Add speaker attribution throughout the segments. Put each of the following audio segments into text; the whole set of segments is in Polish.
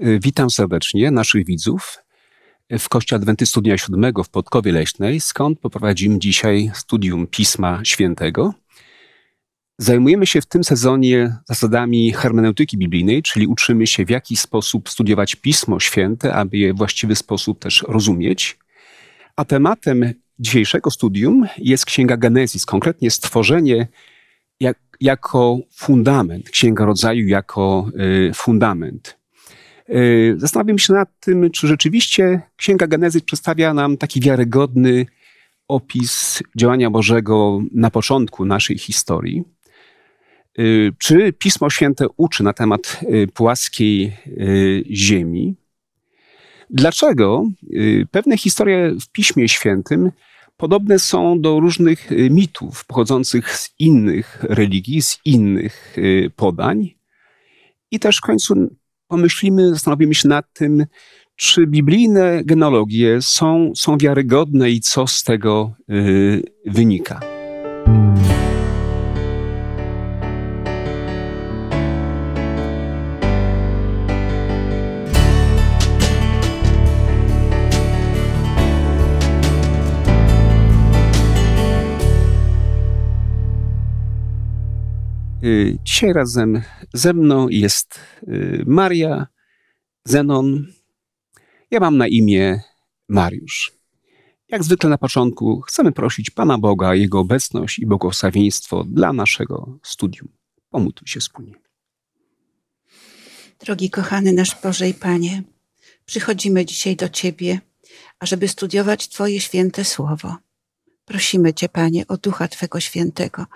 Speaker 1: Y, witam serdecznie naszych widzów w Kościele Adwentystów Dnia Siódmego w Podkowie Leśnej, skąd poprowadzimy dzisiaj studium Pisma Świętego. Zajmujemy się w tym sezonie zasadami hermeneutyki biblijnej, czyli uczymy się w jaki sposób studiować Pismo Święte, aby je w właściwy sposób też rozumieć. A tematem dzisiejszego studium jest Księga Genezis, konkretnie stworzenie jak, jako fundament, Księga Rodzaju jako y, fundament. Y, zastanawiam się nad tym, czy rzeczywiście Księga Genezy przedstawia nam taki wiarygodny opis działania Bożego na początku naszej historii. Y, czy Pismo Święte uczy na temat y, płaskiej ziemi? Dlaczego pewne historie w Piśmie Świętym podobne są do różnych mitów pochodzących z innych religii, z innych podań? I też w końcu pomyślimy, zastanowimy się nad tym, czy biblijne genealogie są, są wiarygodne i co z tego yy, wynika. Dzisiaj razem ze mną jest y, Maria, Zenon. Ja mam na imię Mariusz. Jak zwykle na początku chcemy prosić Pana Boga, Jego obecność i błogosławieństwo dla naszego studium. Pomódlmy się wspólnie.
Speaker 2: Drogi kochany nasz Boże i Panie, przychodzimy dzisiaj do Ciebie, ażeby studiować Twoje święte słowo. Prosimy Cię, Panie, o Ducha Twego Świętego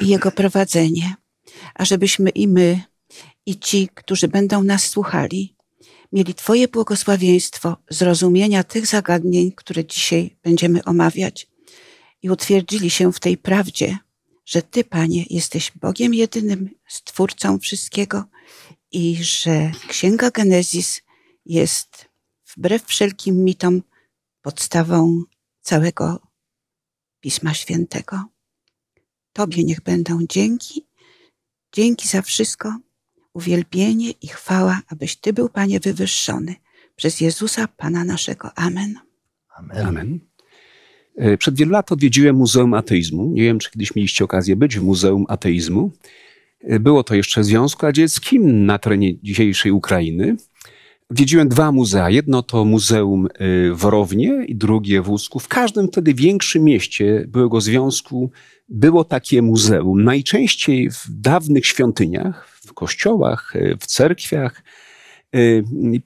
Speaker 2: i Jego prowadzenie ażebyśmy i my, i ci, którzy będą nas słuchali, mieli Twoje błogosławieństwo zrozumienia tych zagadnień, które dzisiaj będziemy omawiać i utwierdzili się w tej prawdzie, że Ty, Panie, jesteś Bogiem jedynym, Stwórcą wszystkiego i że Księga Genezis jest wbrew wszelkim mitom podstawą całego Pisma Świętego. Tobie niech będą dzięki Dzięki za wszystko, uwielbienie i chwała, abyś Ty był, Panie, wywyższony przez Jezusa, Pana naszego. Amen.
Speaker 1: Amen. Amen. E, przed wielu lat odwiedziłem Muzeum Ateizmu. Nie wiem, czy kiedyś mieliście okazję być w Muzeum Ateizmu. E, było to jeszcze w Związku Radzieckim na terenie dzisiejszej Ukrainy. Odwiedziłem dwa muzea. Jedno to Muzeum e, w Orownie i drugie w Łódzku. W każdym wtedy większym mieście byłego związku było takie muzeum. Najczęściej w dawnych świątyniach, w kościołach, e, w cerkwiach. E,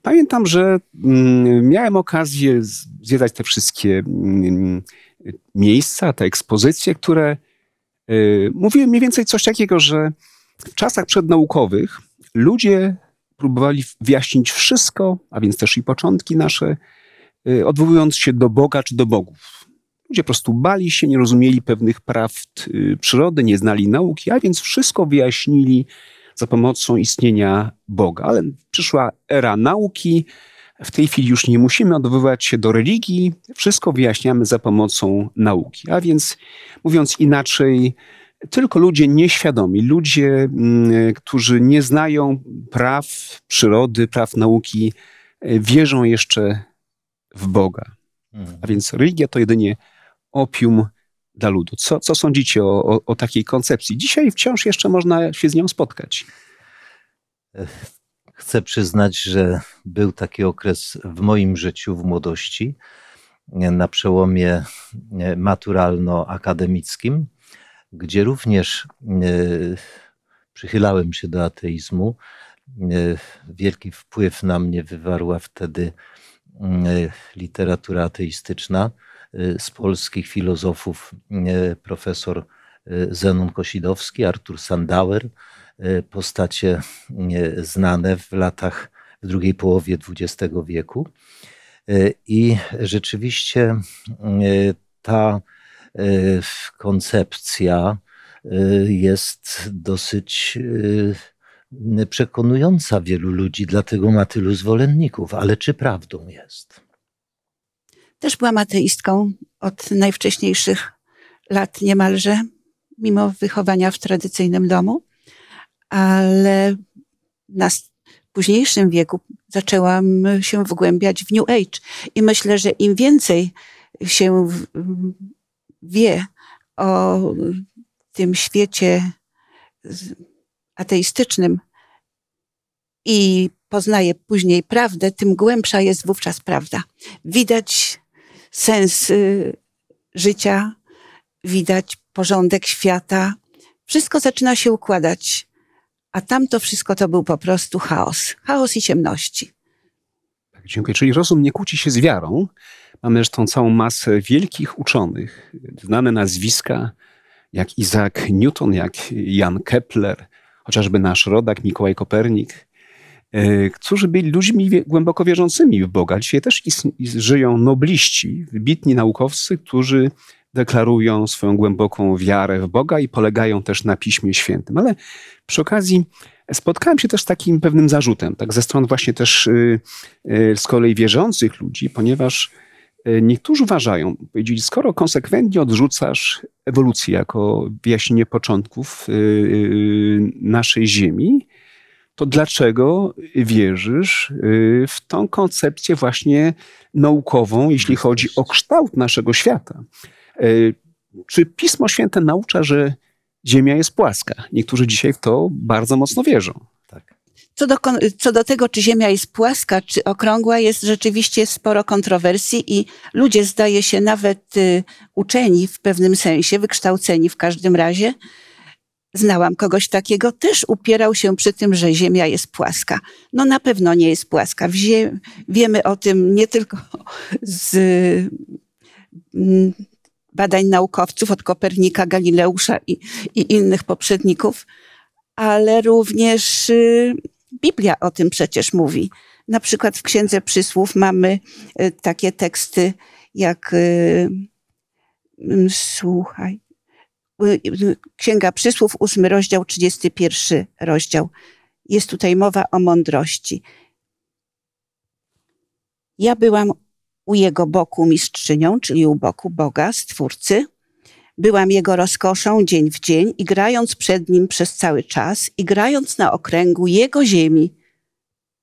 Speaker 1: pamiętam, że mm, miałem okazję zwiedzać te wszystkie mm, miejsca, te ekspozycje, które mówiły mniej więcej coś takiego, że w czasach przednaukowych ludzie próbowali wyjaśnić wszystko, a więc też i początki nasze, odwołując się do Boga czy do bogów. Ludzie po prostu bali się, nie rozumieli pewnych prawd y, przyrody, nie znali nauki, a więc wszystko wyjaśnili za pomocą istnienia Boga. Ale przyszła era nauki, w tej chwili już nie musimy odwoływać się do religii, wszystko wyjaśniamy za pomocą nauki. A więc mówiąc inaczej, tylko ludzie nieświadomi, ludzie, mm, którzy nie znają praw przyrody, praw nauki, y, wierzą jeszcze w Boga. Mhm. A więc religia to jedynie opium dla ludu. Co, co sądzicie o, o, o takiej koncepcji? Dzisiaj wciąż jeszcze można się z nią spotkać.
Speaker 3: Chcę przyznać, że był taki okres w moim życiu, w młodości, na przełomie maturalno-akademickim, gdzie również e, przychylałem się do ateizmu. E, wielki wpływ na mnie wywarła wtedy e, literatura ateistyczna z polskich filozofów profesor Zenon Kosidowski, Artur Sandauer, postacie znane w latach, w drugiej połowie XX wieku. I rzeczywiście ta koncepcja jest dosyć przekonująca wielu ludzi, dlatego ma tylu zwolenników. Ale czy prawdą jest?
Speaker 2: Też byłam ateistką od najwcześniejszych lat niemalże, mimo wychowania w tradycyjnym domu, ale nas późniejszym wieku zaczęłam się wgłębiać w New Age i myślę, że im więcej się wie o tym świecie ateistycznym i poznaje później prawdę, tym głębsza jest wówczas prawda. Widać sens y, życia, widać porządek świata. Wszystko zaczyna się układać, a tamto wszystko to był po prostu chaos. Chaos i ciemności.
Speaker 1: Tak, dziękuję. Czyli rozum nie kłóci się z wiarą. Mamy zresztą całą masę wielkich uczonych, znane nazwiska, jak Isaac Newton, jak Jan Kepler, chociażby nasz rodak Mikołaj Kopernik, e, którzy byli ludźmi głęboko wierzącymi w Boga. Dzisiaj też żyją nobliści, wybitni naukowcy, którzy deklarują swoją głęboką wiarę w Boga i polegają też na Piśmie Świętym. Ale przy okazji spotkałem się też z takim pewnym zarzutem, tak ze stron właśnie też y, z kolei wierzących ludzi, ponieważ niektórzy uważają, powiedzieli, skoro konsekwentnie odrzucasz ewolucję jako wyjaśnienie początków naszej Ziemi, to dlaczego wierzysz w tą koncepcję właśnie naukową, jeśli chodzi o kształt naszego świata? Czy Pismo Święte naucza, że Ziemia jest płaska. Niektórzy dzisiaj w to bardzo mocno wierzą.
Speaker 2: Co do, co do tego, czy Ziemia jest płaska, czy okrągła, jest rzeczywiście sporo kontrowersji i ludzie, zdaje się, nawet y, uczeni w pewnym sensie, wykształceni w każdym razie, znałam kogoś takiego, też upierał się przy tym, że Ziemia jest płaska. No na pewno nie jest płaska. wiemy o tym nie tylko z mm, badań naukowców od Kopernika, Galileusza i, i innych poprzedników, ale również y, Biblia o tym przecież mówi. Na przykład w Księdze Przysłów mamy y, takie teksty jak mm, słuchaj, Księga Przysłów, ósmy rozdział, trzydziesty pierwszy rozdział. Jest tutaj mowa o mądrości. Ja byłam u jego boku mistrzynią, czyli u boku Boga, Stwórcy. Byłam jego rozkoszą dzień w dzień i grając przed nim przez cały czas i grając na okręgu jego ziemi,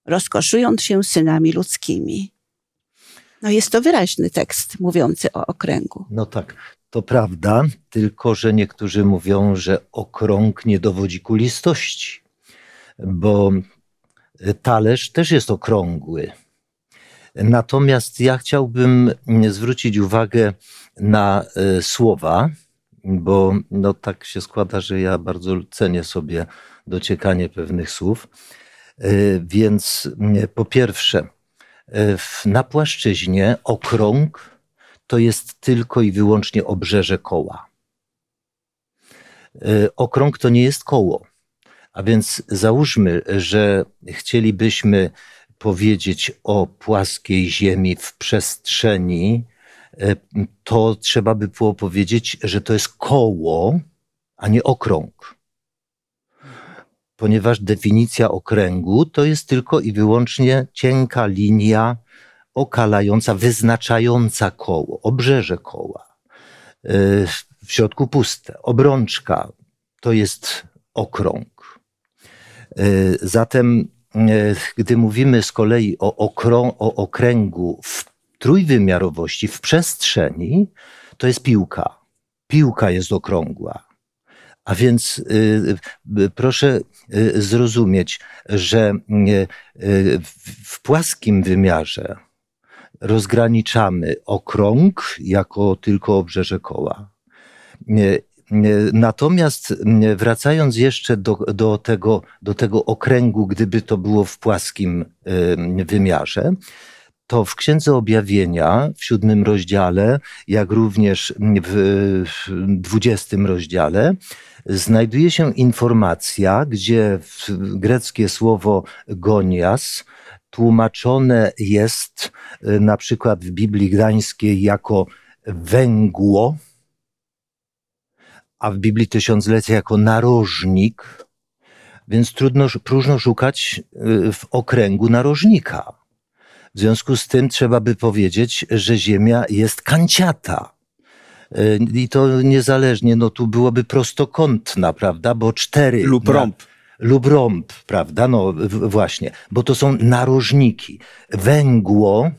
Speaker 2: rozkoszując się synami ludzkimi. No jest to wyraźny tekst mówiący o okręgu.
Speaker 3: No tak, to prawda, tylko że niektórzy mówią, że okrąg nie dowodzi kulistości, bo talerz też jest okrągły Natomiast ja chciałbym zwrócić uwagę na e, słowa, bo no tak się składa, że ja bardzo cenię sobie dociekanie pewnych słów. E, więc po pierwsze, e, na płaszczyźnie okrąg to jest tylko i wyłącznie obrzeże koła. Okrąg to nie jest koło. A więc załóżmy, że chcielibyśmy powiedzieć o płaskiej Ziemi w przestrzeni, e, to trzeba by było powiedzieć, że to jest koło, a nie okrąg. Ponieważ definicja okręgu to jest tylko i wyłącznie cienka linia okalająca, wyznaczająca koło, obrzeże koła. E, w środku puste. Obrączka to jest okrąg. E, zatem E, gdy mówimy z kolei o, okrą, o okręgu w trójwymiarowości, w przestrzeni, to jest piłka. Piłka jest okrągła. A więc y, y, proszę y, zrozumieć, że w płaskim wymiarze rozgraniczamy okrąg jako tylko obrzeże koła. Natomiast wracając jeszcze do, do, tego, do tego okręgu, gdyby to było w płaskim wymiarze, to w Księdze Objawienia w siódmym rozdziale, jak również w dwudziestym rozdziale, znajduje się informacja, gdzie greckie słowo gonias tłumaczone jest y, na przykład w Biblii Gdańskiej jako węgło, a w Biblii Tysiąclecia jako narożnik, więc trudno, próżno szukać y, w okręgu narożnika. W związku z tym trzeba by powiedzieć, że Ziemia jest kanciata. Y, I to niezależnie, no tu byłoby prostokątna, prawda? Bo cztery.
Speaker 1: Lub rąb.
Speaker 3: lub rąb, prawda? No właśnie, bo to są narożniki. Węgło,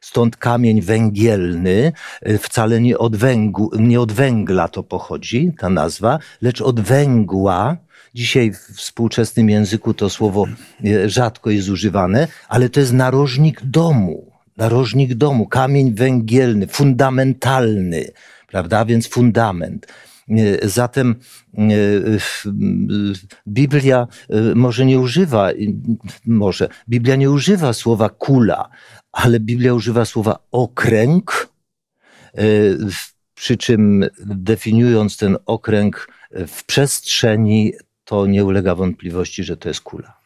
Speaker 3: stąd kamień węgielny, y, wcale nie od, węgu, nie od węgla to pochodzi, ta nazwa, lecz od węgła. Dzisiaj w współczesnym języku to słowo y, rzadko jest używane, ale to jest narożnik domu. Narożnik domu, kamień węgielny, fundamentalny, prawda? Więc fundament. Zatem Biblia może nie używa, może, Biblia nie używa słowa kula, ale Biblia używa słowa okręg, przy czym definiując ten okręg w przestrzeni, to nie ulega wątpliwości, że to jest kula.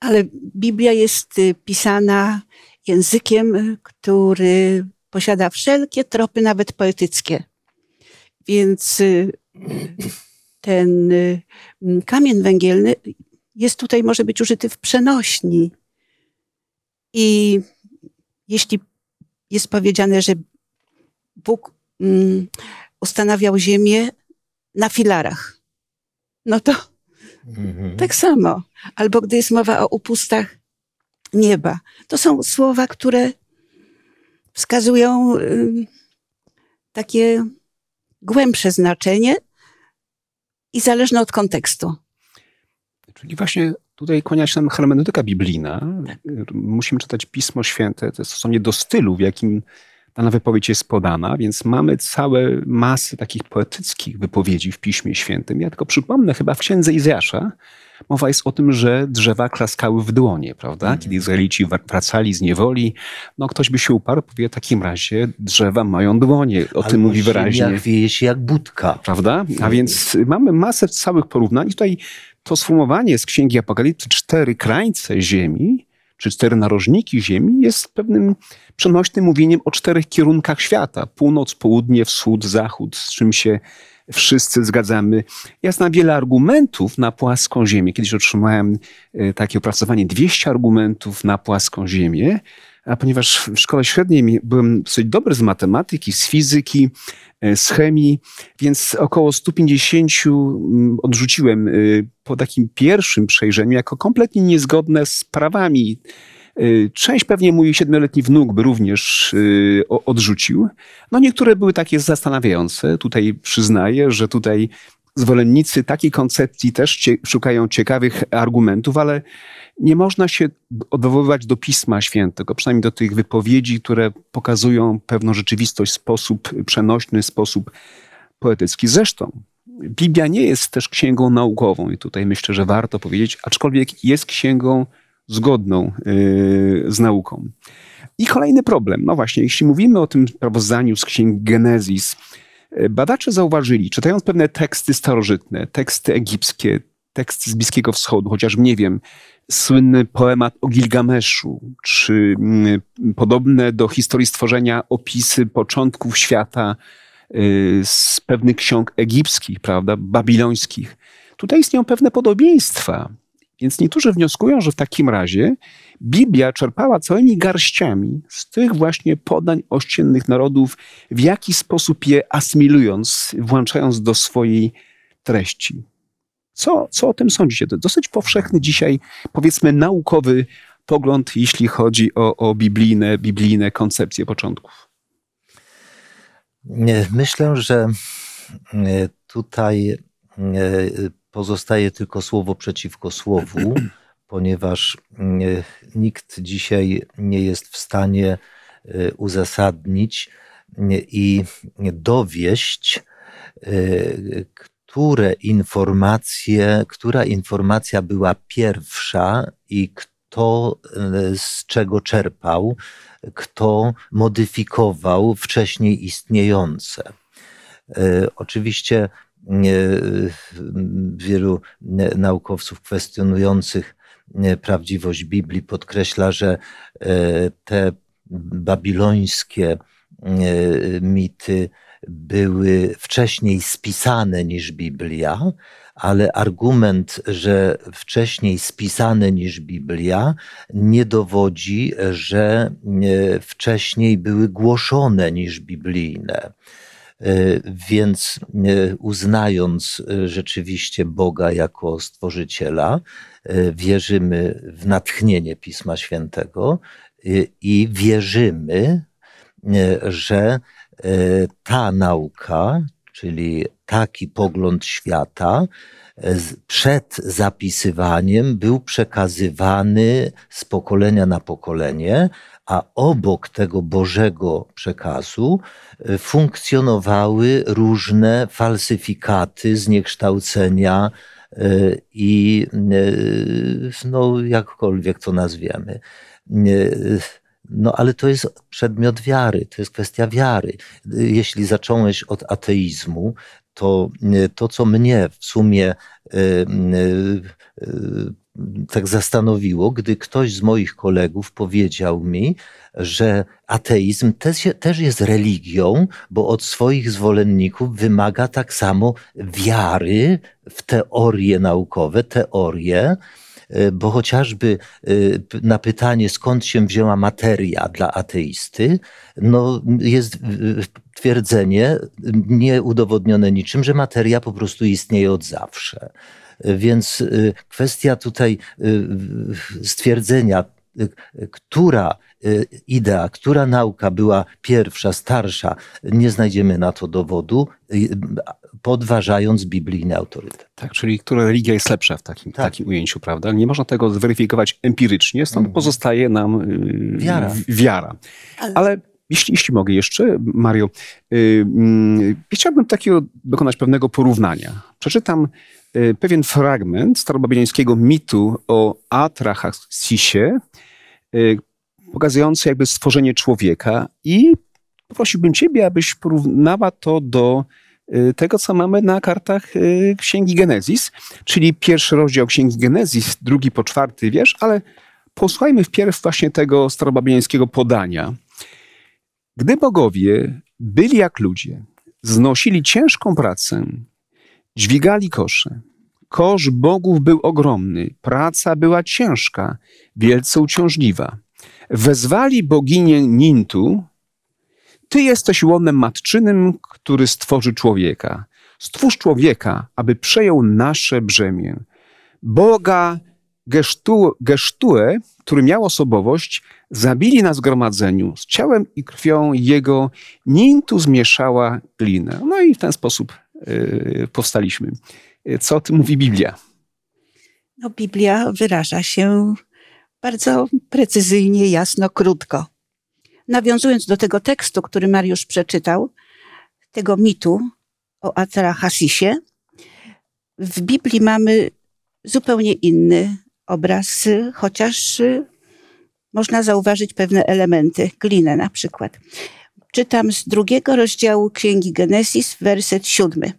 Speaker 2: Ale Biblia jest y, pisana językiem, który posiada wszelkie tropy, nawet poetyckie. Więc y, ten y, kamień węgielny jest tutaj, może być użyty w przenośni. I jeśli jest powiedziane, że Bóg mm, ustanawiał ziemię na filarach, no to mhm. tak samo. Albo gdy jest mowa o upustach nieba. To są słowa, które wskazują y, takie głębsze znaczenie i zależne od kontekstu.
Speaker 1: Czyli właśnie tutaj kłania się nam hermeneutyka biblijna. Tak. Musimy czytać Pismo Święte, to jest stosownie do stylu, w jakim dana wypowiedź jest podana, więc mamy całe masy takich poetyckich wypowiedzi w Piśmie Świętym. Ja tylko przypomnę, chyba w księdze Izjasza mowa jest o tym, że drzewa klaskały w dłonie, prawda? Mhm. Kiedy Izraelici wracali z niewoli, no ktoś by się uparł, powie w takim razie drzewa mają dłonie. O
Speaker 3: Albo
Speaker 1: tym mówi wyraźnie.
Speaker 3: wieje się jak budka.
Speaker 1: Prawda? A mhm. więc mamy masę całych porównań. I tutaj to sformułowanie z Księgi Apokalipsy cztery krańce ziemi, czy cztery narożniki ziemi jest pewnym przenośnym mówieniem o czterech kierunkach świata. Północ, południe, wschód, zachód, z czym się wszyscy zgadzamy. Ja znam wiele argumentów na płaską ziemię. Kiedyś otrzymałem e, takie opracowanie 200 argumentów na płaską ziemię, a ponieważ w szkole średniej byłem dosyć dobry z matematyki, z fizyki, e, z chemii, więc około 150 mm, odrzuciłem e, po takim pierwszym przejrzeniu jako kompletnie niezgodne z prawami Y, część pewnie mój siedmioletni wnuk by również odrzucił. No niektóre były takie zastanawiające. Tutaj przyznaję, że tutaj zwolennicy takiej koncepcji też szukają ciekawych argumentów, ale nie można się odwoływać do Pisma Świętego, przynajmniej do tych wypowiedzi, które pokazują pewną rzeczywistość w sposób przenośny, sposób poetycki. Zresztą Biblia nie jest też księgą naukową i tutaj myślę, że warto powiedzieć, aczkolwiek jest księgą zgodną y, z nauką. I kolejny problem. No właśnie, jeśli mówimy o tym sprawozdaniu z księgi Genezis, y, badacze zauważyli, czytając pewne teksty starożytne, teksty egipskie, teksty z Bliskiego Wschodu, chociaż nie wiem, słynny poemat o Gilgameszu, czy mm, podobne do historii stworzenia opisy początków świata y, z pewnych ksiąg egipskich, prawda, babilońskich. Tutaj istnieją pewne podobieństwa więc niektórzy wnioskują, że w takim razie Biblia czerpała całymi garściami z tych właśnie podań ościennych narodów, w jaki sposób je asymilując, włączając do swojej treści. Co, co o tym sądzicie? To dosyć powszechny dzisiaj, powiedzmy, naukowy pogląd, jeśli chodzi o, o biblijne, biblijne koncepcje początków.
Speaker 3: Myślę, że e, tutaj e, pozostaje tylko słowo przeciwko słowu, ponieważ mm, nikt dzisiaj nie jest w stanie uzasadnić i dowieść, które informacje, która informacja była pierwsza i kto z czego czerpał, kto modyfikował wcześniej istniejące. Oczywiście wielu naukowców kwestionujących prawdziwość Biblii podkreśla, że e, te babilońskie e, mity były wcześniej spisane niż Biblia, ale argument, że wcześniej spisane niż Biblia, nie dowodzi, że e, wcześniej były głoszone niż biblijne. Więc uznając rzeczywiście Boga jako stworzyciela, wierzymy w natchnienie Pisma Świętego i wierzymy, że ta nauka, czyli taki pogląd świata, przed zapisywaniem był przekazywany z pokolenia na pokolenie, a obok tego Bożego przekazu e, funkcjonowały różne falsyfikaty, zniekształcenia e, i e, no, jakkolwiek to nazwiemy. No ale to jest przedmiot wiary, to jest kwestia wiary. Jeśli zacząłeś od ateizmu, to to, co mnie w sumie tak zastanowiło, gdy ktoś z moich kolegów powiedział mi, że ateizm też, też jest religią, bo od swoich zwolenników wymaga tak samo wiary w teorie naukowe, teorie, e, bo chociażby e, na pytanie, skąd się wzięła materia dla ateisty, no jest twierdzenie nieudowodnione niczym, że materia po prostu istnieje od zawsze. Więc y, kwestia tutaj stwierdzenia, która idea, która nauka była pierwsza, starsza, nie znajdziemy na to dowodu, podważając biblijny autorytet.
Speaker 1: Tak, czyli która religia jest lepsza w takim, tak. takim ujęciu, prawda? Nie można tego zweryfikować empirycznie, stąd mm. pozostaje nam wiara. wiara. Ale, Ale jeśli, jeśli mogę jeszcze, Mario, yy, yy, chciałbym takiego dokonać pewnego porównania. Przeczytam Y, pewien fragment starobabilońskiego mitu o Atrahasisie, y, pokazujący jakby stworzenie człowieka i poprosiłbym ciebie, abyś porównała to do tego, co mamy na kartach Księgi Genezis, czyli pierwszy rozdział Księgi Genezis, drugi po czwarty wiersz, ale posłuchajmy wpierw właśnie tego starobabilońskiego podania. Gdy bogowie byli jak ludzie, znosili ciężką pracę, Dźwigali kosze. Kosz bogów był ogromny, praca była ciężka, wielce uciążliwa. Wezwali boginię Nintu, ty jesteś łonem matczynym, który stworzy człowieka. Stwórz człowieka, aby przejął nasze brzemię. Boga Gesztu, Gesztue, który miał osobowość, zabili na zgromadzeniu. Z ciałem i krwią jego Nintu zmieszała glinę. No i w ten sposób Y, powstaliśmy. Co o tym mówi Biblia?
Speaker 2: No, Biblia wyraża się bardzo precyzyjnie, jasno, krótko. Nawiązując do tego tekstu, który Mariusz przeczytał, tego mitu o Atrahasisie, w Biblii mamy zupełnie inny obraz, chociaż można zauważyć pewne elementy, glinę na przykład. Czytam z drugiego rozdziału Księgi Genesis, werset siódmy.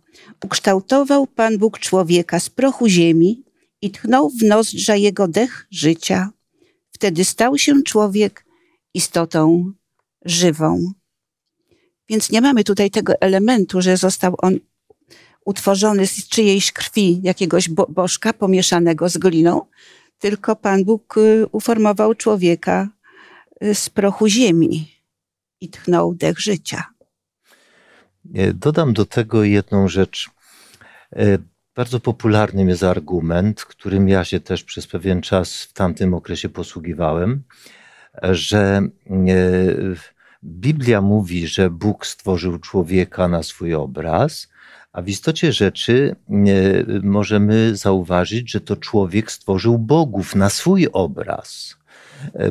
Speaker 2: Ukształtował Pan Bóg człowieka z prochu ziemi i tchnął w nozdrza jego dech życia. Wtedy stał się człowiek istotą żywą. Więc nie mamy tutaj tego elementu, że został on utworzony z czyjejś krwi jakiegoś bo bożka pomieszanego z gliną, tylko Pan Bóg y, uformował człowieka y, z prochu ziemi i tchnął dech życia.
Speaker 3: Dodam do tego jedną rzecz. E, bardzo popularnym jest argument, którym ja się też przez pewien czas w tamtym okresie posługiwałem, że e, Biblia mówi, że Bóg stworzył człowieka na swój obraz, a w istocie rzeczy e, możemy zauważyć, że to człowiek stworzył bogów na swój obraz.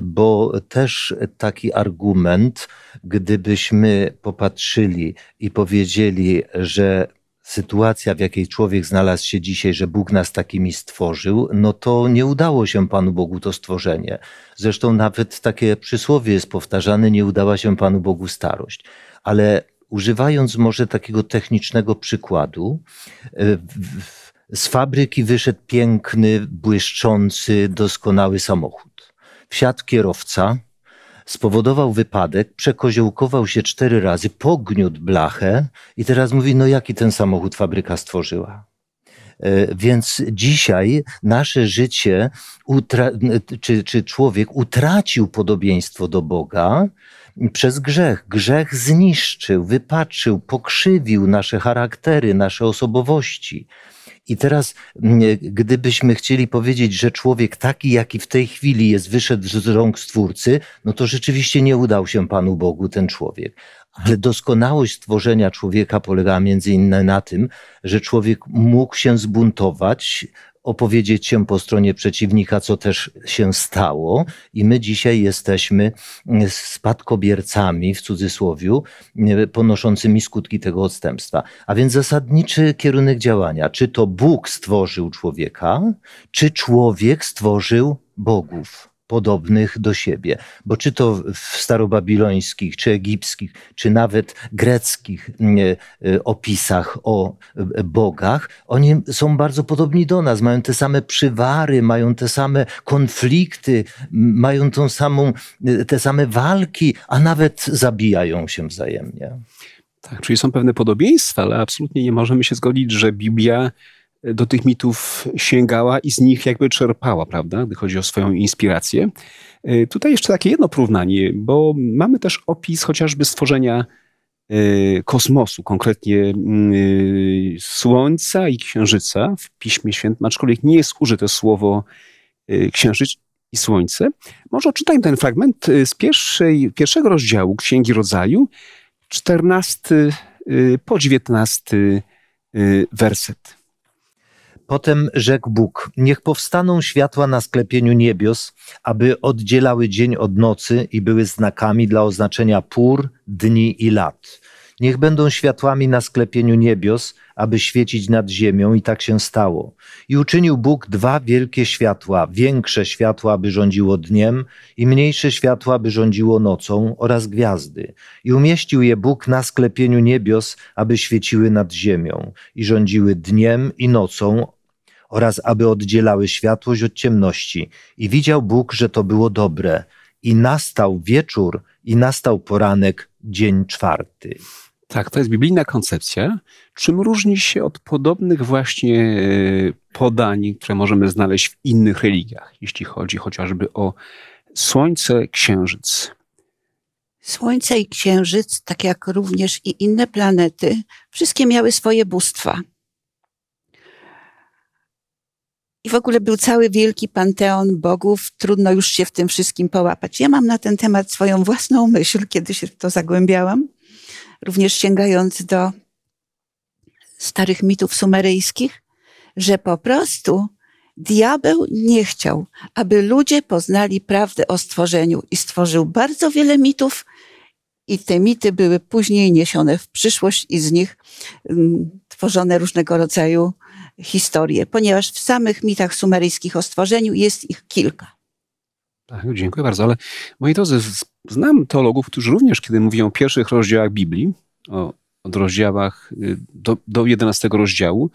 Speaker 3: Bo też taki argument, gdybyśmy popatrzyli i powiedzieli, że sytuacja, w jakiej człowiek znalazł się dzisiaj, że Bóg nas takimi stworzył, no to nie udało się Panu Bogu to stworzenie. Zresztą nawet takie przysłowie jest powtarzane, nie udała się Panu Bogu starość. Ale używając może takiego technicznego przykładu, z fabryki wyszedł piękny, błyszczący, doskonały samochód. Wsiadł kierowca, spowodował wypadek, przekoziołkował się cztery razy, pogniótł blachę i teraz mówi, no jaki ten samochód fabryka stworzyła. E, więc dzisiaj nasze życie, czy, czy człowiek utracił podobieństwo do Boga przez grzech. Grzech zniszczył, wypaczył, pokrzywił nasze charaktery, nasze osobowości. I teraz, gdybyśmy chcieli powiedzieć, że człowiek taki, jaki w tej chwili jest, wyszedł z rąk Stwórcy, no to rzeczywiście nie udał się Panu Bogu ten człowiek. Ale doskonałość stworzenia człowieka polegała między innymi na tym, że człowiek mógł się zbuntować, opowiedzieć się po stronie przeciwnika, co też się stało. I my dzisiaj jesteśmy spadkobiercami, w cudzysłowie, ponoszącymi skutki tego odstępstwa. A więc zasadniczy kierunek działania, czy to Bóg stworzył człowieka, czy człowiek stworzył bogów podobnych do siebie. Bo czy to w starobabilońskich, czy egipskich, czy nawet greckich e, opisach o e, bogach, oni są bardzo podobni do nas, mają te same przywary, mają te same konflikty, mają tą samą, e, te same walki, a nawet zabijają się wzajemnie.
Speaker 1: Tak, czyli są pewne podobieństwa, ale absolutnie nie możemy się zgodzić, że Biblia do tych mitów sięgała i z nich jakby czerpała, prawda, gdy chodzi o swoją inspirację. E, tutaj jeszcze takie jedno porównanie, bo mamy też opis chociażby stworzenia e, kosmosu, konkretnie mm, e, Słońca i Księżyca w Piśmie Świętym, aczkolwiek nie jest użyte słowo Księżyc i Słońce. Może odczytajmy ten fragment z pierwszej, pierwszego rozdziału Księgi Rodzaju, 14 po 19 werset.
Speaker 3: Potem rzekł Bóg: Niech powstaną światła na sklepieniu niebios, aby oddzielały dzień od nocy i były znakami dla oznaczenia pór, dni i lat. Niech będą światłami na sklepieniu niebios, aby świecić nad ziemią, i tak się stało. I uczynił Bóg dwa wielkie światła, większe światła, aby rządziło dniem, i mniejsze światła, aby rządziło nocą, oraz gwiazdy. I umieścił je Bóg na sklepieniu niebios, aby świeciły nad ziemią, i rządziły dniem i nocą, oraz aby oddzielały światłość od ciemności. I widział Bóg, że to było dobre. I nastał wieczór, i nastał poranek, dzień czwarty.
Speaker 1: Tak, to jest biblijna koncepcja. Czym różni się od podobnych właśnie e, podań, które możemy znaleźć w innych religiach, jeśli chodzi chociażby o Słońce, Księżyc?
Speaker 2: Słońce i Księżyc, tak jak również i inne planety, wszystkie miały swoje bóstwa. I w ogóle był cały wielki panteon bogów, trudno już się w tym wszystkim połapać. Ja mam na ten temat swoją własną myśl, kiedy się w to zagłębiałam, również sięgając do starych mitów sumeryjskich, że po prostu diabeł nie chciał, aby ludzie poznali prawdę o stworzeniu i stworzył bardzo wiele mitów, i te mity były później niesione w przyszłość i z nich um, tworzone różnego rodzaju historię, ponieważ w samych mitach sumeryjskich o stworzeniu jest ich kilka.
Speaker 1: Tak, dziękuję bardzo, ale moi drodzy, znam teologów, którzy również, kiedy mówią o pierwszych rozdziałach Biblii, o, o rozdziałach y, do, do 11 rozdziału,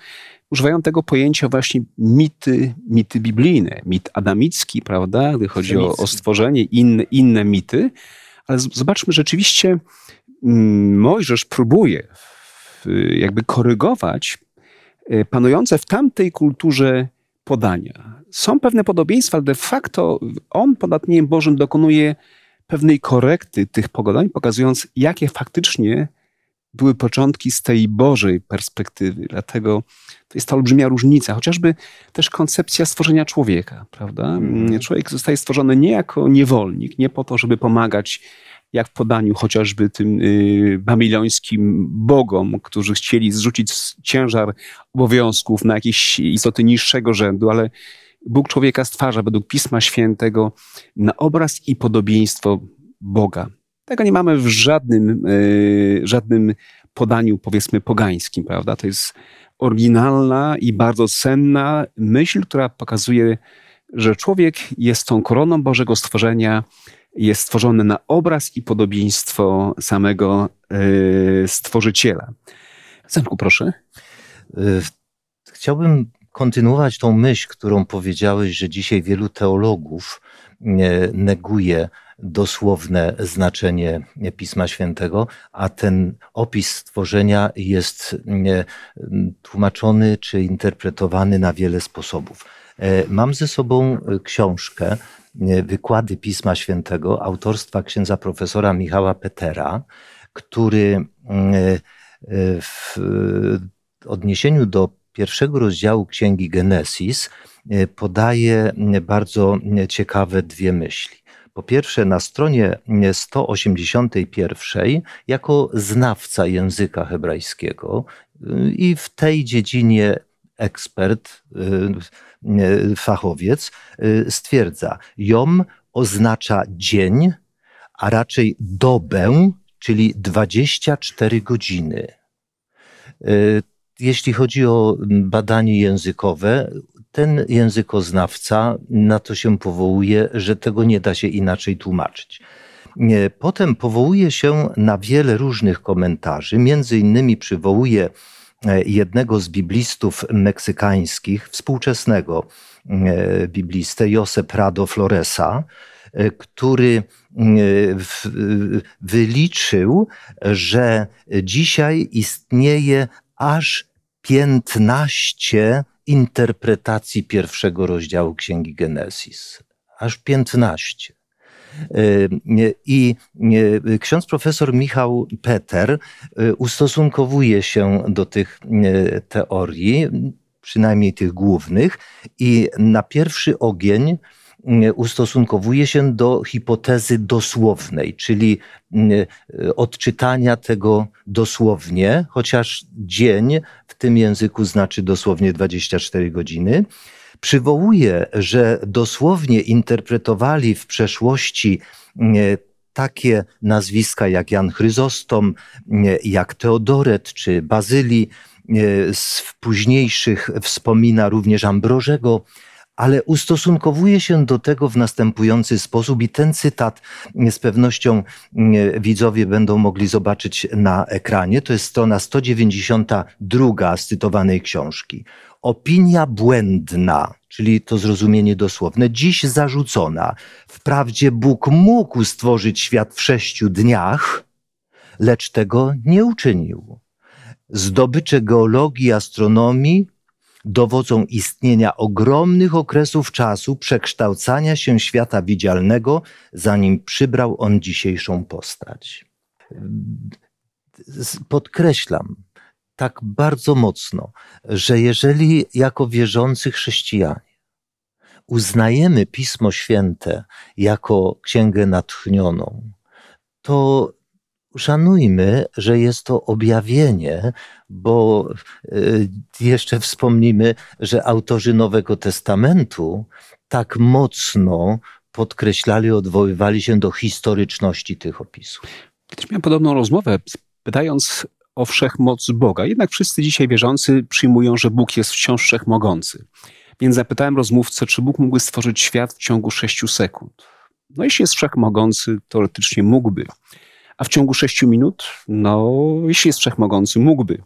Speaker 1: używają tego pojęcia właśnie mity, mity biblijne, mit adamicki, prawda, gdy chodzi o, o, stworzenie, inne, inne mity, ale zobaczmy, rzeczywiście mm, Mojżesz próbuje jakby korygować panujące w tamtej kulturze podania. Są pewne podobieństwa, ale de facto on ponad Dniem Bożym dokonuje pewnej korekty tych pogodań, pokazując, jakie faktycznie były początki z tej Bożej perspektywy. Dlatego to jest ta olbrzymia różnica. Chociażby też koncepcja stworzenia człowieka, prawda? Mm. Człowiek zostaje stworzony nie jako niewolnik, nie po to, żeby pomagać jak w podaniu chociażby tym y, babilońskim bogom, którzy chcieli zrzucić ciężar obowiązków na jakieś istoty niższego rzędu, ale Bóg człowieka stwarza według Pisma Świętego na obraz i podobieństwo Boga. Tego nie mamy w żadnym, y, żadnym podaniu, powiedzmy, pogańskim, prawda? To jest oryginalna i bardzo cenna myśl, która pokazuje, że człowiek jest tą koroną Bożego stworzenia, jest stworzony na obraz i podobieństwo samego yy, stworzyciela. Zenku, proszę.
Speaker 3: Y, chciałbym kontynuować tą myśl, którą powiedziałeś, że dzisiaj wielu teologów neguje dosłowne znaczenie Pisma Świętego, a ten opis stworzenia jest tłumaczony czy interpretowany na wiele sposobów. Mam ze sobą książkę Wykłady Pisma Świętego autorstwa księdza profesora Michała Petera, który w odniesieniu do pierwszego rozdziału Księgi Genesis e, podaje bardzo ciekawe dwie myśli. Po pierwsze, na stronie 181, jako znawca języka hebrajskiego e, i w tej dziedzinie ekspert, e, fachowiec, stwierdza: Jom oznacza dzień, a raczej dobę, czyli 24 godziny jeśli chodzi o badanie językowe, ten językoznawca na to się powołuje, że tego nie da się inaczej tłumaczyć. Potem powołuje się na wiele różnych komentarzy, między innymi przywołuje jednego z biblistów meksykańskich, współczesnego e, biblistę Jose Prado Floresa, e, który wyliczył, że dzisiaj istnieje aż 15 interpretacji pierwszego rozdziału Księgi Genesis. Aż 15. E, I e, ksiądz profesor Michał Peter ustosunkowuje się do tych teorii, przynajmniej tych głównych, i na pierwszy ogień ustosunkowuje się do hipotezy dosłownej, czyli odczytania tego dosłownie, chociaż dzień w tym języku znaczy dosłownie 24 godziny. Przywołuje, że dosłownie interpretowali w przeszłości mm, takie nazwiska jak Jan Chryzostom, mm, jak Teodoret czy Bazylii. Z późniejszych wspomina również Ambrożego, ale ustosunkowuje się do tego w następujący sposób i ten cytat z pewnością widzowie będą mogli zobaczyć na ekranie. To jest strona 192 z cytowanej książki. Opinia błędna, czyli to zrozumienie dosłowne, dziś zarzucona. Wprawdzie Bóg mógł stworzyć świat w sześciu dniach, lecz tego nie uczynił. Zdobycze geologii, astronomii dowodzą istnienia ogromnych okresów czasu przekształcania się świata widzialnego, zanim przybrał on dzisiejszą postać. Podkreślam tak bardzo mocno, że jeżeli jako wierzący chrześcijanie uznajemy Pismo Święte jako księgę natchnioną, to szanujmy, że jest to objawienie, bo y, jeszcze wspomnimy, że autorzy Nowego Testamentu tak mocno podkreślali, odwoływali się do historyczności tych opisów.
Speaker 1: Kiedyś miałem podobną rozmowę, pytając o wszechmoc Boga. Jednak wszyscy dzisiaj wierzący przyjmują, że Bóg jest wciąż wszechmogący. Więc zapytałem rozmówcę, czy Bóg mógłby stworzyć świat w ciągu sześciu sekund. No jeśli jest wszechmogący, teoretycznie mógłby. A w ciągu sześciu minut, no, jeśli jest wszechmogący, mógłby.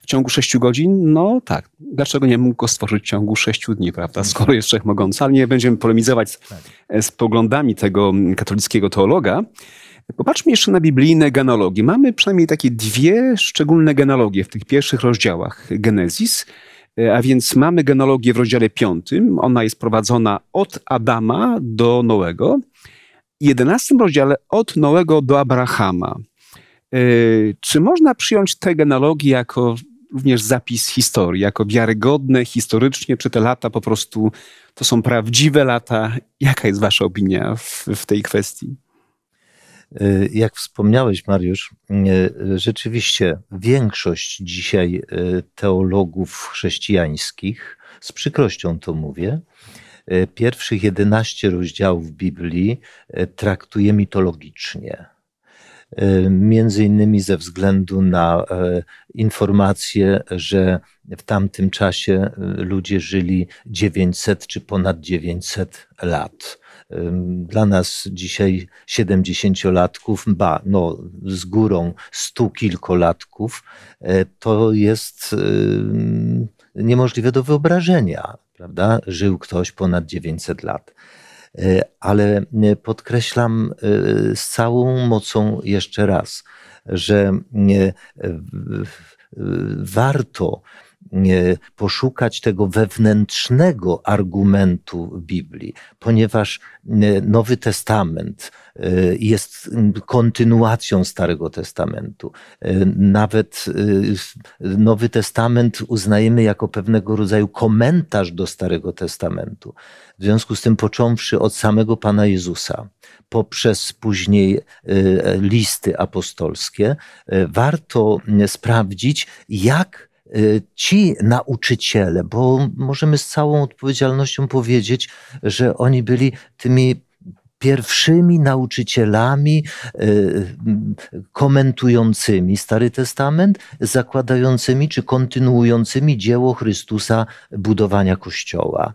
Speaker 1: W ciągu sześciu godzin, no tak. Dlaczego nie mógł go stworzyć w ciągu sześciu dni, prawda? Skoro jest wszechmogący, ale nie będziemy polemizować z, tak. z poglądami tego katolickiego teologa. Popatrzmy jeszcze na biblijne genealogie. Mamy przynajmniej takie dwie szczególne genealogie w tych pierwszych rozdziałach Genezis. A więc mamy genealogię w rozdziale piątym. Ona jest prowadzona od Adama do Noego. 11 rozdziale od Noego do Abrahama. E, czy można przyjąć tę genealogię jako również zapis historii, jako wiarygodne historycznie, czy te lata po prostu to są prawdziwe lata? Jaka jest Wasza opinia w, w tej kwestii?
Speaker 3: E, jak wspomniałeś, Mariusz, e, rzeczywiście większość dzisiaj teologów chrześcijańskich, z przykrością to mówię, pierwszych 11 rozdziałów Biblii traktuje mitologicznie. Między innymi ze względu na informację, że w tamtym czasie ludzie żyli 900 czy ponad 900 lat. Dla nas dzisiaj 70-latków, ba, no, z górą stu kilkolatków, to jest niemożliwe do wyobrażenia prawda? Żył ktoś ponad 900 lat. Ale podkreślam z całą mocą jeszcze raz, że warto poszukać tego wewnętrznego argumentu Biblii, ponieważ Nowy Testament y, jest kontynuacją Starego Testamentu. Nawet Nowy Testament uznajemy jako pewnego rodzaju komentarz do Starego Testamentu. W związku z tym, począwszy od samego Pana Jezusa, poprzez później listy apostolskie, warto sprawdzić, jak ci nauczyciele, bo możemy z całą odpowiedzialnością powiedzieć, że oni byli tymi pierwszymi nauczycielami y, komentującymi Stary Testament, zakładającymi czy kontynuującymi dzieło Chrystusa budowania Kościoła.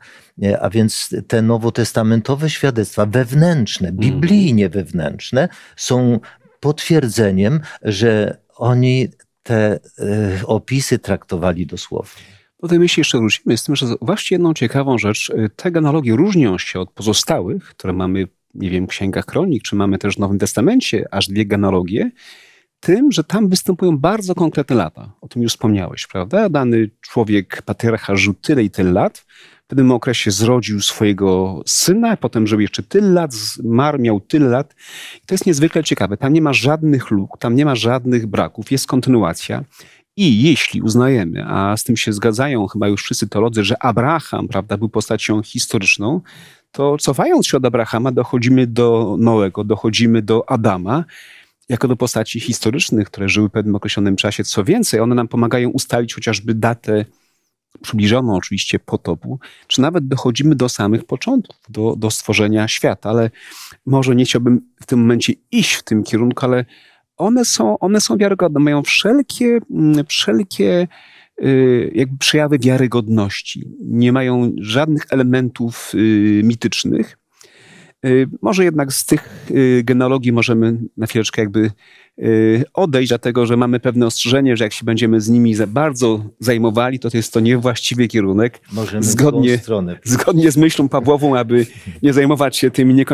Speaker 3: A więc te nowotestamentowe świadectwa wewnętrzne, mhm. biblijnie wewnętrzne, są potwierdzeniem, że oni te y, opisy traktowali dosłownie.
Speaker 1: Do tej myśli jeszcze wrócimy z tym, że właśnie jedną ciekawą rzecz, y, te genealogie różnią się od pozostałych, które mamy, nie wiem, w księgach kronik, czy mamy też w Nowym Testamencie aż dwie genealogie, tym, że tam występują bardzo konkretne lata. O tym już wspomniałeś, prawda? Dany człowiek, patriarcha, żył tyle i tyle lat, w pewnym okresie zrodził swojego syna, potem żył jeszcze tyle lat, zmarł, miał tyle lat. I to jest niezwykle ciekawe. Tam nie ma żadnych luk, tam nie ma żadnych braków, jest kontynuacja. I jeśli uznajemy, a z tym się zgadzają chyba już wszyscy teolodzy, że Abraham prawda, był postacią historyczną, to cofając się od Abrahama, dochodzimy do Noego, dochodzimy do Adama, jako do postaci historycznych, które żyły w pewnym określonym czasie. Co więcej, one nam pomagają ustalić chociażby datę przybliżoną oczywiście potopu, czy nawet dochodzimy do samych początków, do, do stworzenia świata, ale może nie chciałbym w tym momencie iść w tym kierunku, ale one są, one są wiarygodne, mają wszelkie, mm, wszelkie y, jakby przejawy wiarygodności. Nie mają żadnych elementów y, mitycznych. Y, może jednak z tych genealogii możemy na chwileczkę jakby odejść, dlatego że mamy pewne ostrzeżenie, że jak się będziemy z nimi za bardzo zajmowali, to, to jest to niewłaściwy kierunek.
Speaker 3: Możemy zgodnie,
Speaker 1: zgodnie z myślą Pawłową, aby nie zajmować się tymi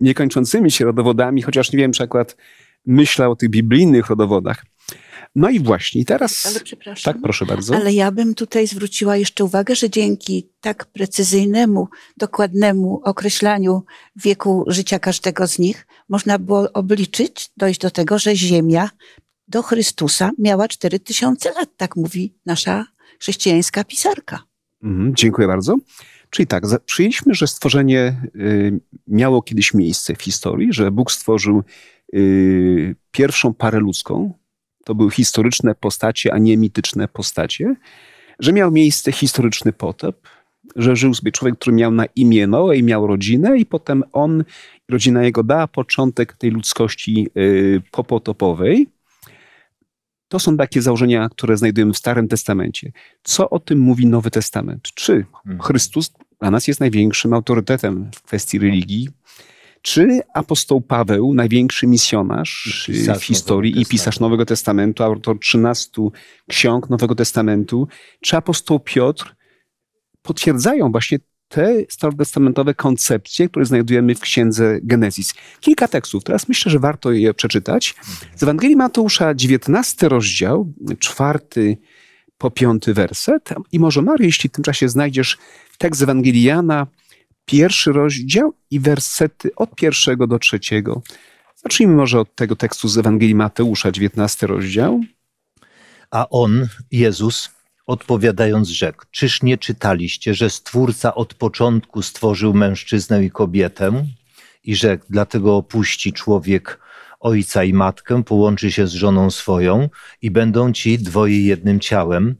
Speaker 1: niekończącymi się rodowodami, chociaż nie wiem, czy akurat myślę o tych biblijnych rodowodach. No i właśnie, teraz.
Speaker 2: Ale przepraszam.
Speaker 1: Tak, proszę bardzo.
Speaker 2: Ale ja bym tutaj zwróciła jeszcze uwagę, że dzięki tak precyzyjnemu, dokładnemu określaniu wieku życia każdego z nich, można było obliczyć, dojść do tego, że Ziemia do Chrystusa miała 4000 lat, tak mówi nasza chrześcijańska pisarka.
Speaker 1: Mhm, dziękuję bardzo. Czyli tak, przyjęliśmy, że stworzenie y, miało kiedyś miejsce w historii, że Bóg stworzył y, pierwszą parę ludzką, to były historyczne postacie, a nie mityczne postacie, że miał miejsce historyczny potop, że żył sobie człowiek, który miał na imię Noe i miał rodzinę i potem on, rodzina jego dała początek tej ludzkości y, popotopowej. To są takie założenia, które znajdujemy w Starym Testamencie. Co o tym mówi Nowy Testament? Czy mhm. Chrystus dla nas jest największym autorytetem w kwestii religii? Czy apostoł Paweł, największy misjonarz w historii i pisarz Nowego Testamentu, autor 13 ksiąg Nowego Testamentu, czy apostoł Piotr potwierdzają właśnie te starotestamentowe koncepcje, które znajdujemy w księdze Genezis. Kilka tekstów, teraz myślę, że warto je przeczytać. Z Ewangelii Mateusza, 19 rozdział, czwarty po piąty werset. I może Mario, jeśli w tym czasie znajdziesz tekst z Ewangelii Jana, pierwszy rozdział i wersety od pierwszego do trzeciego. Zacznijmy może od tego tekstu z Ewangelii Mateusza, 19 rozdział.
Speaker 3: A on, Jezus, odpowiadając rzekł, czyż nie czytaliście, że Stwórca od początku stworzył mężczyznę i kobietę i rzekł, dlatego opuści człowiek ojca i matkę, połączy się z żoną swoją i będą ci dwoje jednym ciałem,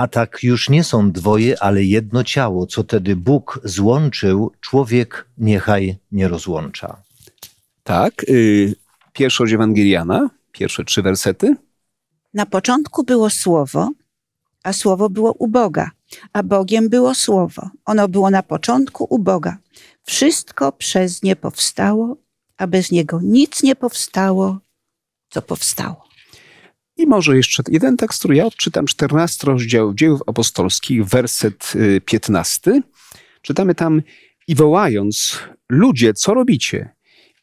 Speaker 3: a tak już nie są dwoje, ale jedno ciało, co tedy Bóg złączył, człowiek niechaj nie rozłącza.
Speaker 1: Tak, pierwszy od Ewangeliana, pierwsze trzy wersety.
Speaker 2: Na początku było Słowo, a Słowo było u Boga, a Bogiem było Słowo. Ono było na początku u Boga. Wszystko przez nie powstało, a bez niego nic nie powstało, co powstało.
Speaker 1: I może jeszcze jeden tekst, który ja odczytam, 14 rozdział dziejów apostolskich, werset 15. Y, Czytamy tam, i wołając: Ludzie, co robicie?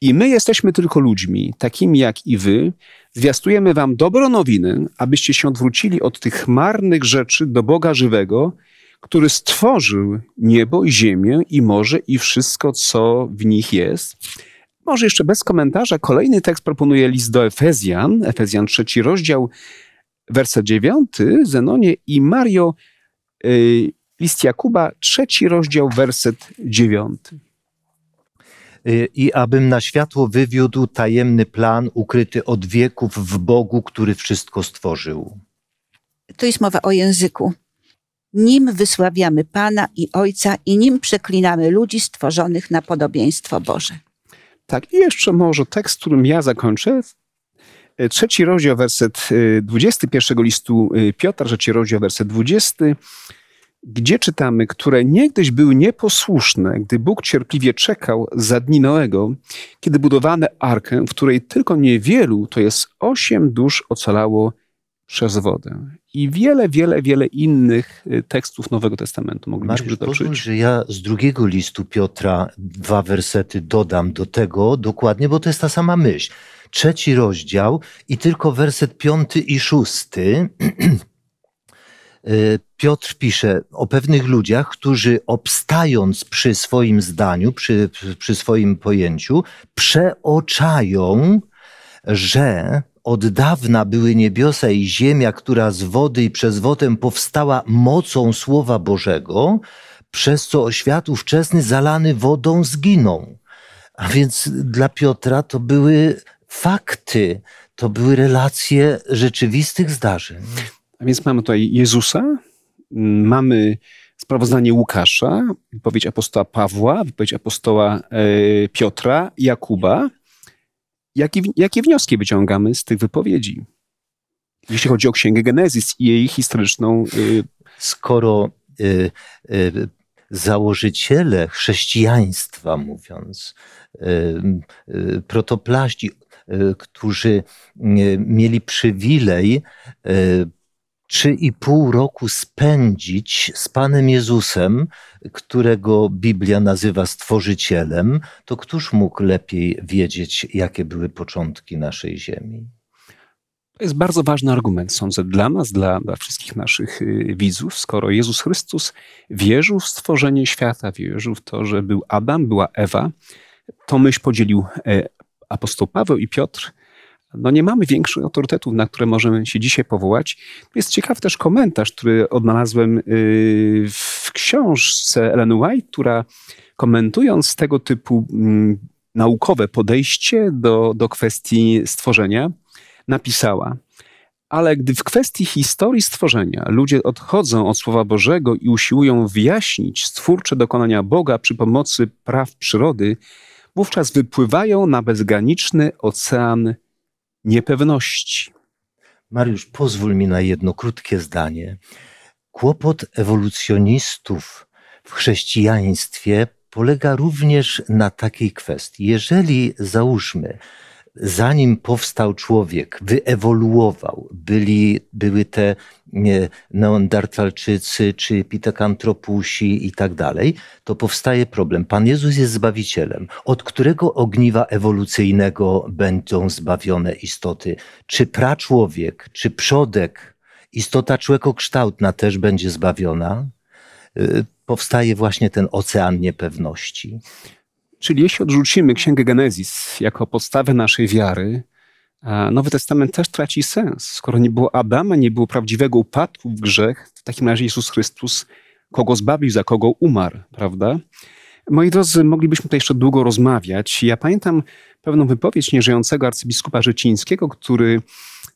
Speaker 1: I my jesteśmy tylko ludźmi, takimi jak i wy. Zwiastujemy wam dobrą nowinę, abyście się odwrócili od tych marnych rzeczy do Boga żywego, który stworzył niebo i ziemię i morze i wszystko, co w nich jest. Może jeszcze bez komentarza. Kolejny tekst proponuje list do Efezjan, Efezjan trzeci rozdział, werset dziewiąty, Zenonie i Mario, y, list Jakuba, trzeci rozdział, werset dziewiąty.
Speaker 3: Y, I abym na światło wywiódł tajemny plan ukryty od wieków w Bogu, który wszystko stworzył.
Speaker 2: Tu jest mowa o języku. Nim wysławiamy Pana i Ojca i nim przeklinamy ludzi stworzonych na podobieństwo Boże.
Speaker 1: Tak, i jeszcze może tekst, którym ja zakończę. E, Trzeci rozdział, werset e, 21 listu e, Piotra, trzeci rozdział, werset 20, gdzie czytamy, które niegdyś były nieposłuszne, gdy Bóg cierpliwie czekał za dni Noego, kiedy budowano arkę, w której tylko niewielu, to jest osiem dusz ocalało przez wodę. I wiele, wiele, wiele innych e, tekstów Nowego Testamentu moglibyśmy
Speaker 3: Mariusz, pozwól,
Speaker 1: przytoczyć.
Speaker 3: że ja z drugiego listu Piotra dwa wersety dodam do tego dokładnie, bo to jest ta sama myśl. Trzeci rozdział i tylko werset piąty i szósty. Y, Piotr pisze o pewnych ludziach, którzy obstając przy swoim zdaniu, przy, przy swoim pojęciu, przeoczają, że od dawna były niebiosa i ziemia, która z wody i przez wodę powstała mocą Słowa Bożego, przez co świat ówczesny zalany wodą zginął. A więc dla Piotra to były fakty, to były relacje rzeczywistych zdarzeń.
Speaker 1: A więc mamy tutaj Jezusa, mamy sprawozdanie Łukasza, wypowiedź apostoła Pawła, wypowiedź apostoła e, Piotra, Jakuba. Jakie, jakie wnioski wyciągamy z tych wypowiedzi? Jeśli chodzi o Księgę Genezis i jej historyczną y,
Speaker 3: skoro y, y, założyciele chrześcijaństwa, mówiąc, y, y, protoplaści, y, którzy mieli przywilej trzy i pół roku spędzić z Panem Jezusem, którego Biblia nazywa stworzycielem, to któż mógł lepiej wiedzieć, jakie były początki naszej ziemi?
Speaker 1: To jest bardzo ważny argument, sądzę, dla nas, dla, dla wszystkich naszych y, widzów. Skoro Jezus Chrystus wierzył w stworzenie świata, wierzył w to, że był Adam, była Ewa, to myśl podzielił e, apostoł Paweł i Piotr. No nie mamy większych autorytetów, na które możemy się dzisiaj powołać. Jest ciekawy też komentarz, który odnalazłem y, w książce Ellen White, która komentując tego typu mm, naukowe podejście do, do kwestii stworzenia, napisała: Ale gdy w kwestii historii stworzenia ludzie odchodzą od Słowa Bożego i usiłują wyjaśnić stwórcze dokonania Boga przy pomocy praw przyrody, wówczas wypływają na bezgraniczny ocean niepewności.
Speaker 3: Mariusz, pozwól mi na jedno krótkie zdanie. Kłopot ewolucjonistów w chrześcijaństwie polega również na takiej kwestii. Jeżeli załóżmy, zanim powstał człowiek, wyewoluował, byli, były te neandertalczycy czy pitakantropusi i tak dalej, to powstaje problem. Pan Jezus jest Zbawicielem. Od którego ogniwa ewolucyjnego będą zbawione istoty? Czy praczłowiek, czy przodek, istota człowiekokształtna też będzie zbawiona? Y, Powstaje właśnie ten ocean niepewności.
Speaker 1: Czyli jeśli odrzucimy Księgę Genezis jako podstawę naszej wiary, Nowy Testament też traci sens. Skoro nie było Adama, nie było prawdziwego upadku w grzech, w takim razie Jezus Chrystus kogo zbawił, za kogo umarł, prawda? Moi drodzy, moglibyśmy tutaj jeszcze długo rozmawiać. Ja pamiętam pewną wypowiedź nieżyjącego arcybiskupa Życińskiego, który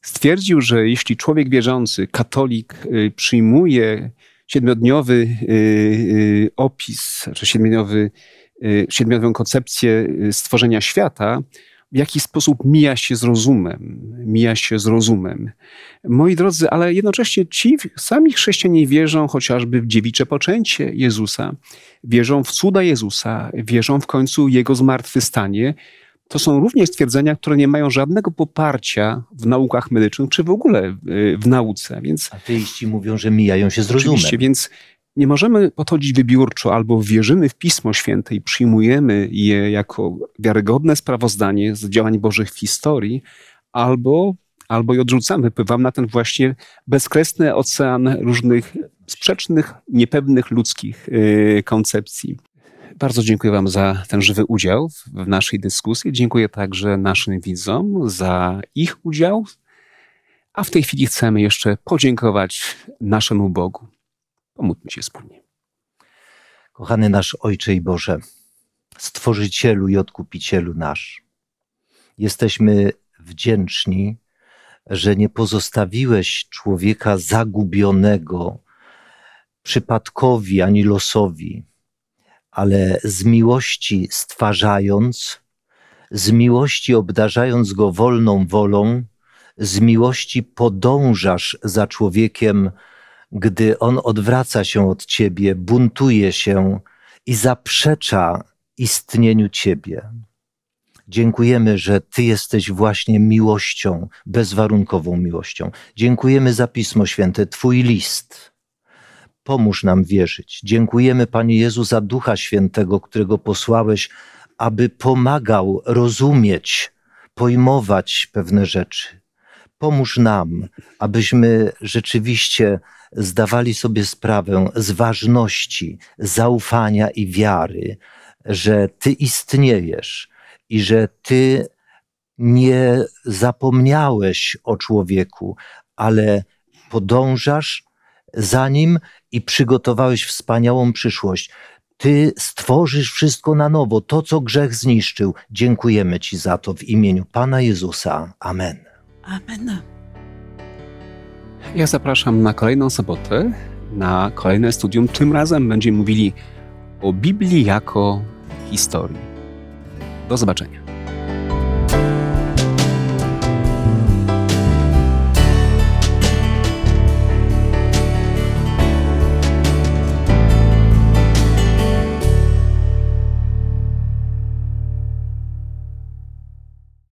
Speaker 1: stwierdził, że jeśli człowiek wierzący, katolik, y, przyjmuje siedmiodniowy y, y, opis, czy siedmiodniowy, y, siedmiodniową koncepcję y, stworzenia świata, w jakiś sposób mija się z rozumem, mija się z rozumem. Moi drodzy, ale jednocześnie ci sami chrześcijanie wierzą chociażby w dziewicze poczęcie Jezusa, wierzą w cuda Jezusa, wierzą w końcu Jego zmartwychwstanie. To są również stwierdzenia, które nie mają żadnego poparcia w naukach medycznych, czy w ogóle y, w nauce. Więc
Speaker 3: Ateiści mówią, że mijają się z rozumem.
Speaker 1: Oczywiście, więc nie możemy podchodzić wybiórczo albo wierzymy w Pismo Święte i przyjmujemy je jako wiarygodne sprawozdanie z działań Bożych w historii, albo, albo je odrzucamy, wypływamy na ten właśnie bezkresny ocean różnych sprzecznych, niepewnych ludzkich yy, koncepcji. Bardzo dziękuję Wam za ten żywy udział w naszej dyskusji. Dziękuję także naszym widzom za ich udział. A w tej chwili chcemy jeszcze podziękować naszemu Bogu. Pomódlmy się wspólnie.
Speaker 3: Kochany nasz Ojcze i Boże, Stworzycielu i Odkupicielu nasz, jesteśmy wdzięczni, że nie pozostawiłeś człowieka zagubionego przypadkowi ani losowi, ale z miłości stwarzając, z miłości obdarzając go wolną wolą, z miłości podążasz za człowiekiem, gdy on odwraca się od ciebie, buntuje się i zaprzecza istnieniu ciebie. Dziękujemy, że Ty jesteś właśnie miłością, bezwarunkową miłością. Dziękujemy za Pismo Święte, Twój list. Pomóż nam wierzyć. Dziękujemy, Panie Jezu, za Ducha Świętego, którego posłałeś, aby pomagał rozumieć, pojmować pewne rzeczy. Pomóż nam, abyśmy rzeczywiście zdawali sobie sprawę z ważności zaufania i wiary, że Ty istniejesz i że Ty nie zapomniałeś o człowieku, ale podążasz za nim i przygotowałeś wspaniałą przyszłość. Ty stworzysz wszystko na nowo, to co grzech zniszczył. Dziękujemy Ci za to w imieniu Pana Jezusa. Amen.
Speaker 2: Amen.
Speaker 1: Ja zapraszam na kolejną sobotę, na kolejne studium. Tym razem będziemy mówili o Biblii jako historii. Do zobaczenia.